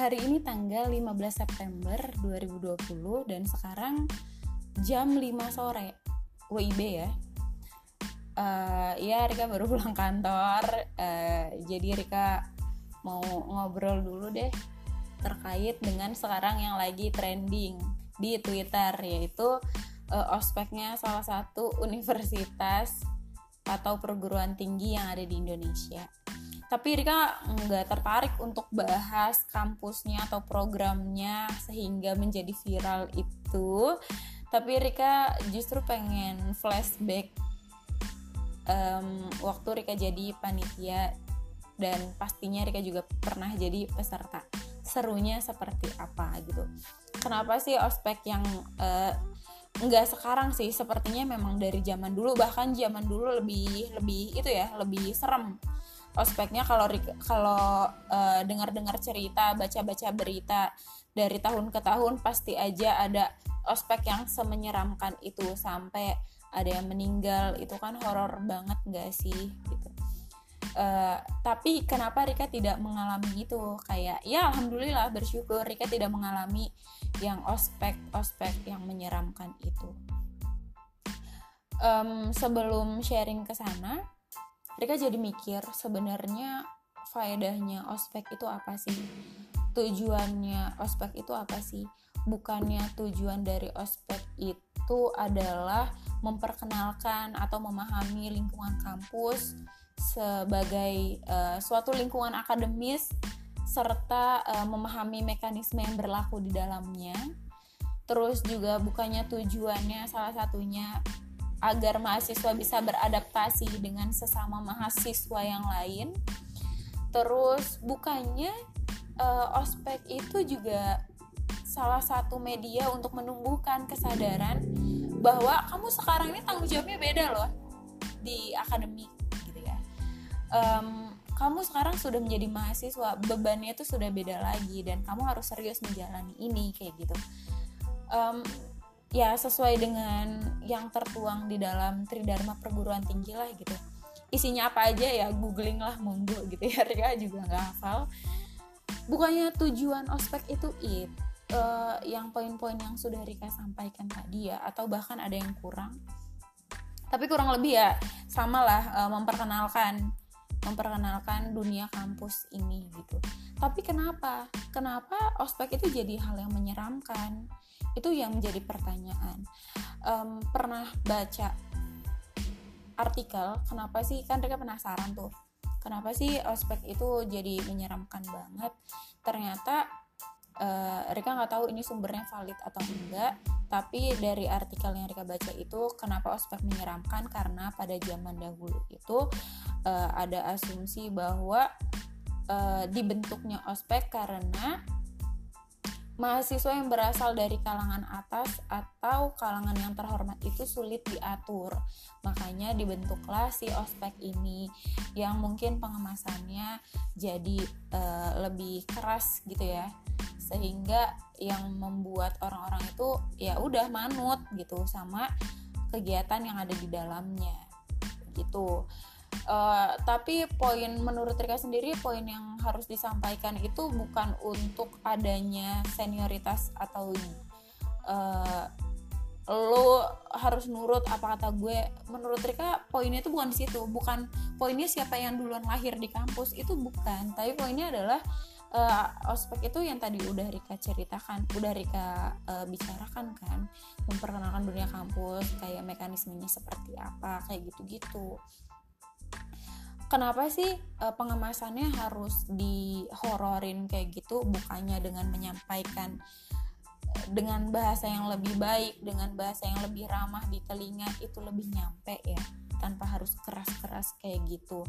hari ini tanggal 15 September 2020 dan sekarang jam 5 sore. WIB ya. Uh, ya Rika baru pulang kantor. Uh, jadi Rika mau ngobrol dulu deh terkait dengan sekarang yang lagi trending di Twitter yaitu uh, ospeknya salah satu universitas atau perguruan tinggi yang ada di Indonesia tapi Rika nggak tertarik untuk bahas kampusnya atau programnya sehingga menjadi viral itu. Tapi Rika justru pengen flashback um, waktu Rika jadi panitia dan pastinya Rika juga pernah jadi peserta. Serunya seperti apa gitu. Kenapa sih ospek yang uh, nggak sekarang sih? Sepertinya memang dari zaman dulu bahkan zaman dulu lebih lebih itu ya lebih serem ospeknya kalau kalau uh, dengar-dengar cerita baca-baca berita dari tahun ke tahun pasti aja ada ospek yang semenyeramkan itu. Sampai ada yang meninggal itu kan horor banget gak sih? Gitu. Uh, tapi kenapa Rika tidak mengalami itu? Kayak ya alhamdulillah bersyukur Rika tidak mengalami yang ospek ospek yang menyeramkan itu. Um, sebelum sharing ke sana mereka jadi mikir sebenarnya faedahnya ospek itu apa sih? Tujuannya ospek itu apa sih? Bukannya tujuan dari ospek itu adalah memperkenalkan atau memahami lingkungan kampus sebagai uh, suatu lingkungan akademis serta uh, memahami mekanisme yang berlaku di dalamnya. Terus juga bukannya tujuannya salah satunya agar mahasiswa bisa beradaptasi dengan sesama mahasiswa yang lain. Terus bukannya uh, ospek itu juga salah satu media untuk menumbuhkan kesadaran bahwa kamu sekarang ini tanggung jawabnya beda loh di akademik gitu ya. Um, kamu sekarang sudah menjadi mahasiswa, bebannya itu sudah beda lagi dan kamu harus serius menjalani ini kayak gitu. Um, ya sesuai dengan yang tertuang di dalam Tridharma perguruan tinggi lah gitu. Isinya apa aja ya googling lah monggo gitu ya. Rika juga nggak hafal. Bukannya tujuan ospek itu it uh, yang poin-poin yang sudah Rika sampaikan tadi ya atau bahkan ada yang kurang? Tapi kurang lebih ya sama lah uh, memperkenalkan memperkenalkan dunia kampus ini gitu. Tapi kenapa? Kenapa ospek itu jadi hal yang menyeramkan? Itu yang menjadi pertanyaan. Um, pernah baca artikel kenapa sih kan mereka penasaran tuh. Kenapa sih ospek itu jadi menyeramkan banget? Ternyata uh, mereka nggak tahu ini sumbernya valid atau enggak tapi dari artikel yang mereka baca itu kenapa ospek menyeramkan karena pada zaman dahulu itu uh, ada asumsi bahwa uh, dibentuknya ospek karena mahasiswa yang berasal dari kalangan atas atau kalangan yang terhormat itu sulit diatur. Makanya dibentuklah si ospek ini yang mungkin pengemasannya jadi uh, lebih keras gitu ya. Sehingga yang membuat orang-orang itu ya udah manut gitu sama kegiatan yang ada di dalamnya. Gitu. Uh, tapi poin menurut Rika sendiri poin yang harus disampaikan itu bukan untuk adanya senioritas atau uh, lo harus nurut apa kata gue. Menurut Rika poinnya itu bukan situ. Bukan poinnya siapa yang duluan lahir di kampus itu bukan. Tapi poinnya adalah uh, ospek itu yang tadi udah Rika ceritakan udah Rika uh, bicarakan kan. Memperkenalkan dunia kampus kayak mekanismenya seperti apa kayak gitu-gitu kenapa sih uh, pengemasannya harus dihororin kayak gitu bukannya dengan menyampaikan uh, dengan bahasa yang lebih baik dengan bahasa yang lebih ramah di telinga itu lebih nyampe ya tanpa harus keras-keras kayak gitu.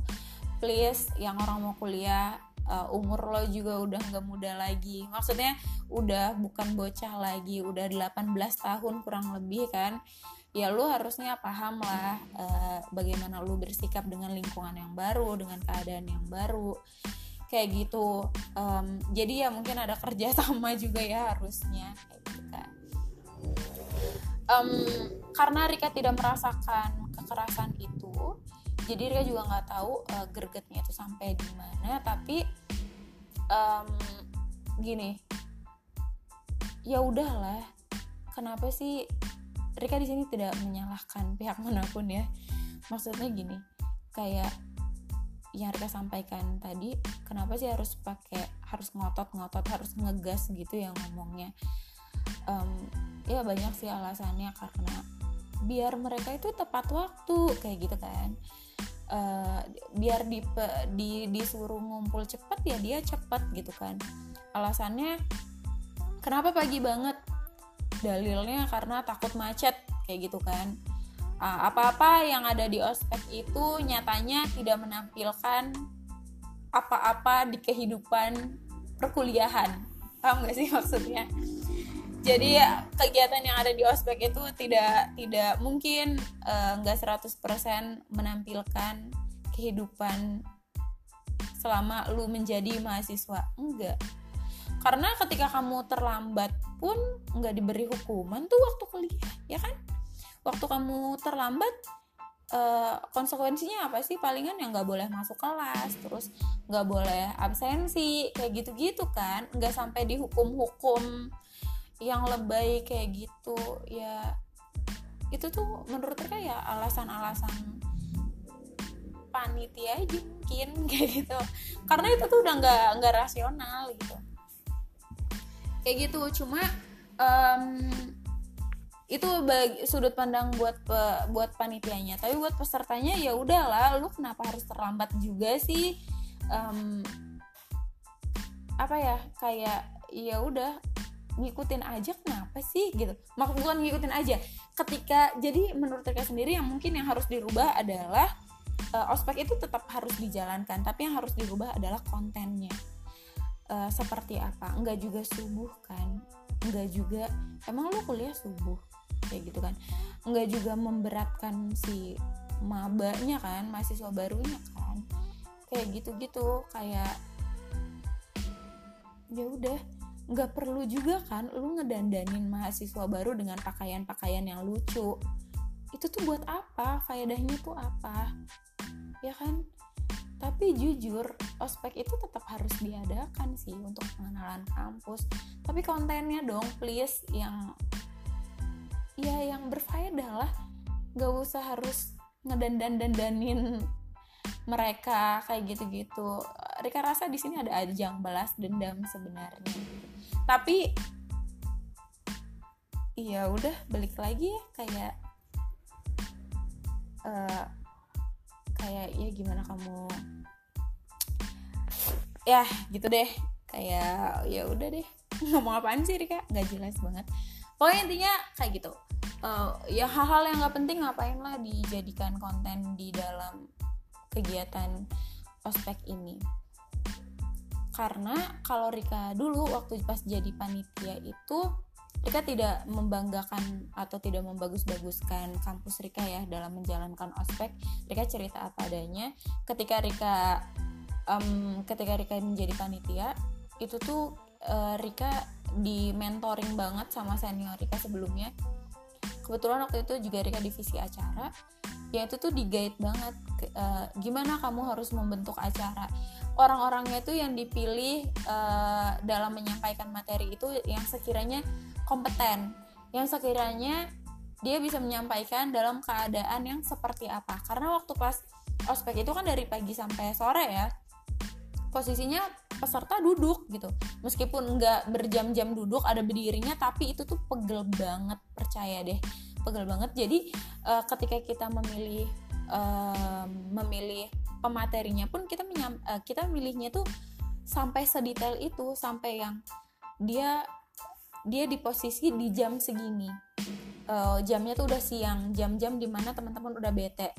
Please yang orang mau kuliah uh, umur lo juga udah nggak muda lagi. Maksudnya udah bukan bocah lagi udah 18 tahun kurang lebih kan ya lu harusnya paham lah uh, bagaimana lu bersikap dengan lingkungan yang baru dengan keadaan yang baru. Kayak gitu. Um, jadi ya mungkin ada kerja sama juga ya harusnya kayak gitu um, karena Rika tidak merasakan kekerasan itu jadi Rika juga nggak tahu uh, gregetnya itu sampai di mana. Tapi um, gini. Ya udahlah. Kenapa sih Rika di sini tidak menyalahkan pihak mana pun ya. Maksudnya gini kayak yang Rika sampaikan tadi kenapa sih harus pakai harus ngotot-ngotot harus ngegas gitu ya ngomongnya? Um, ya banyak sih alasannya karena biar mereka itu tepat waktu kayak gitu kan. Uh, biar di, di disuruh ngumpul cepet ya dia cepet gitu kan. Alasannya kenapa pagi banget dalilnya karena takut macet kayak gitu kan. Apa-apa yang ada di ospek itu nyatanya tidak menampilkan apa-apa di kehidupan perkuliahan. Paham gak sih maksudnya? Jadi kegiatan yang ada di ospek itu tidak tidak mungkin eh, nggak uh, 100% menampilkan kehidupan selama lu menjadi mahasiswa. Enggak karena ketika kamu terlambat pun nggak diberi hukuman tuh waktu kuliah ya kan? Waktu kamu terlambat uh, konsekuensinya apa sih? Palingan yang nggak boleh masuk kelas terus nggak boleh absensi kayak gitu-gitu kan? Nggak sampai dihukum-hukum yang lebay kayak gitu ya. Itu tuh menurut mereka ya alasan-alasan panitia aja mungkin kayak gitu. Karena itu tuh udah nggak nggak rasional gitu kayak gitu. Cuma um, itu bagi sudut pandang buat buat panitianya. Tapi buat pesertanya ya udahlah lu kenapa harus terlambat juga sih? Um, apa ya kayak ya udah ngikutin aja kenapa sih gitu. Maksud bukan ngikutin aja. Ketika jadi menurut mereka sendiri yang mungkin yang harus dirubah adalah uh, ospek itu tetap harus dijalankan tapi yang harus dirubah adalah kontennya uh, seperti apa? Enggak juga subuh kan? Enggak juga emang lu kuliah subuh? Kayak gitu kan. Nggak juga memberatkan si mabanya kan mahasiswa barunya kan. Kayak gitu-gitu kayak ya udah nggak perlu juga kan lu ngedandanin mahasiswa baru dengan pakaian-pakaian yang lucu. Itu tuh buat apa? Faedahnya tuh apa ya kan tapi jujur ospek itu tetap harus diadakan sih untuk pengenalan kampus tapi kontennya dong please yang ya yang berfaedah lah gak usah harus ngedandan dandanin mereka kayak gitu-gitu. Rika rasa di sini ada ajang balas dendam sebenarnya. Tapi iya udah balik lagi ya kayak uh, kayak ya gimana kamu? Ya gitu deh. Kayak ya udah deh. Ngomong apaan sih Rika? Nggak jelas banget. Pokoknya intinya kayak gitu. Uh, ya hal-hal yang nggak penting ngapain lah dijadikan konten di dalam kegiatan ospek ini. Karena kalau Rika dulu waktu pas jadi panitia itu Rika tidak membanggakan atau tidak membagus-baguskan kampus Rika ya dalam menjalankan ospek. Rika cerita apa adanya. Ketika Rika um, ketika Rika menjadi panitia itu tuh uh, Rika di mentoring banget sama senior Rika sebelumnya. Kebetulan waktu itu juga Rika divisi acara. Yang itu tuh di guide banget uh, gimana kamu harus membentuk acara. Orang-orangnya itu yang dipilih uh, dalam menyampaikan materi itu yang sekiranya kompeten. Yang sekiranya dia bisa menyampaikan dalam keadaan yang seperti apa. Karena waktu pas ospek itu kan dari pagi sampai sore ya posisinya peserta duduk gitu. Meskipun nggak berjam-jam duduk ada berdirinya tapi itu tuh pegel banget percaya deh. Pegel banget. Jadi uh, ketika kita memilih uh, memilih pematerinya pun kita menyam, uh, kita milihnya tuh sampai sedetail itu sampai yang dia dia di posisi di jam segini. Uh, jamnya tuh udah siang jam-jam di mana teman-teman udah bete.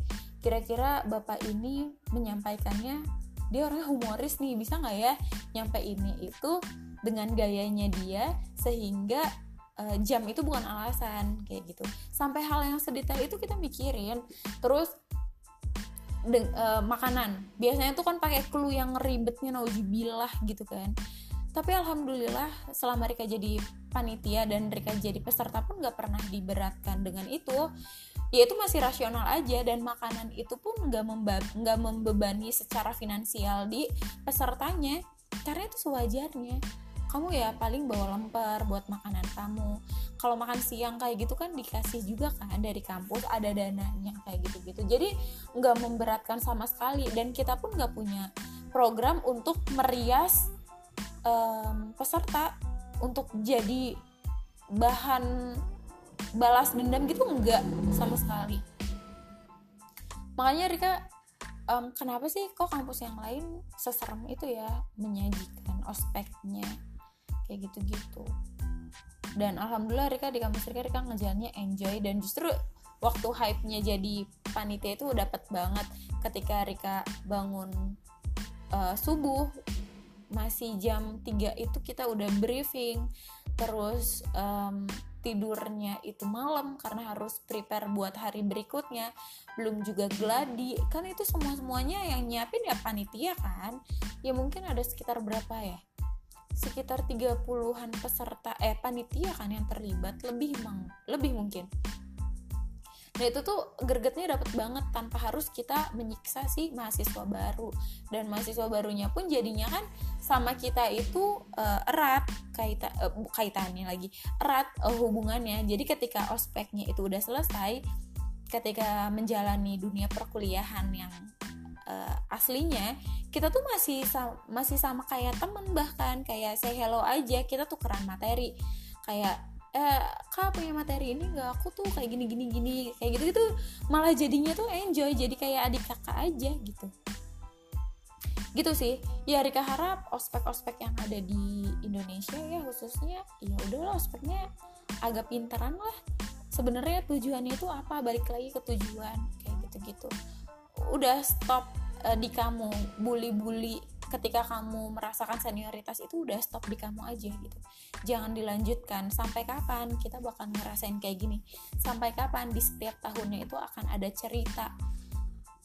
Kira-kira bapak ini menyampaikannya dia orangnya humoris nih bisa nggak ya nyampe ini itu dengan gayanya dia sehingga uh, jam itu bukan alasan kayak gitu. Sampai hal yang sedetail itu kita mikirin. Terus de, uh, makanan. Biasanya tuh kan pakai clue yang ribetnya naujibillah gitu kan tapi alhamdulillah selama Rika jadi panitia dan Rika jadi peserta pun nggak pernah diberatkan dengan itu. Ya itu masih rasional aja dan makanan itu pun nggak nggak membebani secara finansial di pesertanya. Karena itu sewajarnya. Kamu ya paling bawa lemper buat makanan kamu. Kalau makan siang kayak gitu kan dikasih juga kan dari kampus ada dananya kayak gitu-gitu. Jadi nggak memberatkan sama sekali dan kita pun nggak punya program untuk merias um, peserta untuk jadi bahan balas dendam gitu enggak sama sekali. Makanya Rika um, kenapa sih kok kampus yang lain seserem itu ya menyajikan ospeknya kayak gitu-gitu. Dan alhamdulillah Rika di kampus Rika Rika ngejalannya enjoy dan justru waktu hype-nya jadi panitia itu dapat banget ketika Rika bangun uh, subuh masih jam 3 itu kita udah briefing. Terus um, tidurnya itu malam karena harus prepare buat hari berikutnya. Belum juga gladi. Kan itu semua semuanya yang nyiapin ya panitia kan? Ya mungkin ada sekitar berapa ya? Sekitar 30-an peserta eh panitia kan yang terlibat. Lebih mang lebih mungkin Nah itu tuh gregetnya dapat banget tanpa harus kita menyiksa si mahasiswa baru. Dan mahasiswa barunya pun jadinya kan sama kita itu uh, erat kaita uh, kaitannya lagi erat uh, hubungannya. Jadi ketika ospeknya itu udah selesai, ketika menjalani dunia perkuliahan yang uh, aslinya kita tuh masih sama, masih sama kayak temen bahkan. Kayak say hello aja kita tuh keran materi. Kayak eh kak punya materi ini nggak? Aku tuh kayak gini gini gini kayak gitu gitu malah jadinya tuh enjoy jadi kayak adik kakak aja gitu. Gitu sih. Ya Rika harap ospek-ospek yang ada di Indonesia ya khususnya ya udahlah ospeknya agak pintaran lah. Sebenarnya tujuannya itu apa? Balik lagi ke tujuan kayak gitu-gitu. Udah stop uh, di kamu bully-bully ketika kamu merasakan senioritas itu udah stop di kamu aja gitu. Jangan dilanjutkan. Sampai kapan kita bakal ngerasain kayak gini? Sampai kapan di setiap tahunnya itu akan ada cerita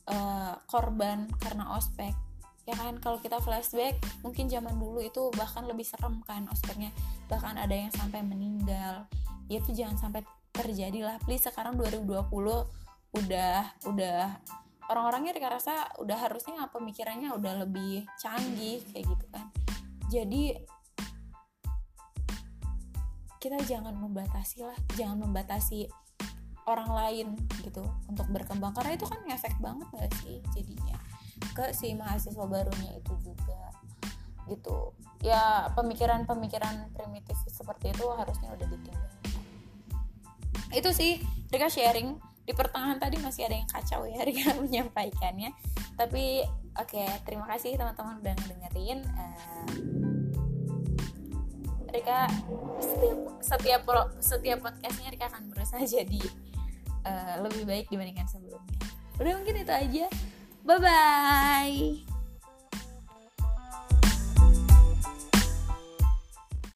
uh, korban karena ospek? Ya kan? Kalau kita flashback mungkin zaman dulu itu bahkan lebih serem kan ospeknya. Bahkan ada yang sampai meninggal. Ya itu jangan sampai terjadi lah. Please sekarang 2020 udah udah orang-orangnya rasa udah harusnya pemikirannya udah lebih canggih kayak gitu kan. Jadi kita jangan membatasi lah jangan membatasi orang lain gitu untuk berkembang. Karena itu kan ngefek banget gak sih jadinya ke si mahasiswa barunya itu juga gitu. Ya pemikiran-pemikiran primitif seperti itu harusnya udah ditinggalkan itu sih Rika sharing di pertengahan tadi masih ada yang kacau ya Rika menyampaikannya. Tapi oke okay, terima kasih teman-teman udah ngedengerin uh, Rika setiap setiap setiap podcastnya Rika akan berusaha jadi uh, lebih baik dibandingkan sebelumnya. Udah mungkin itu aja. Bye bye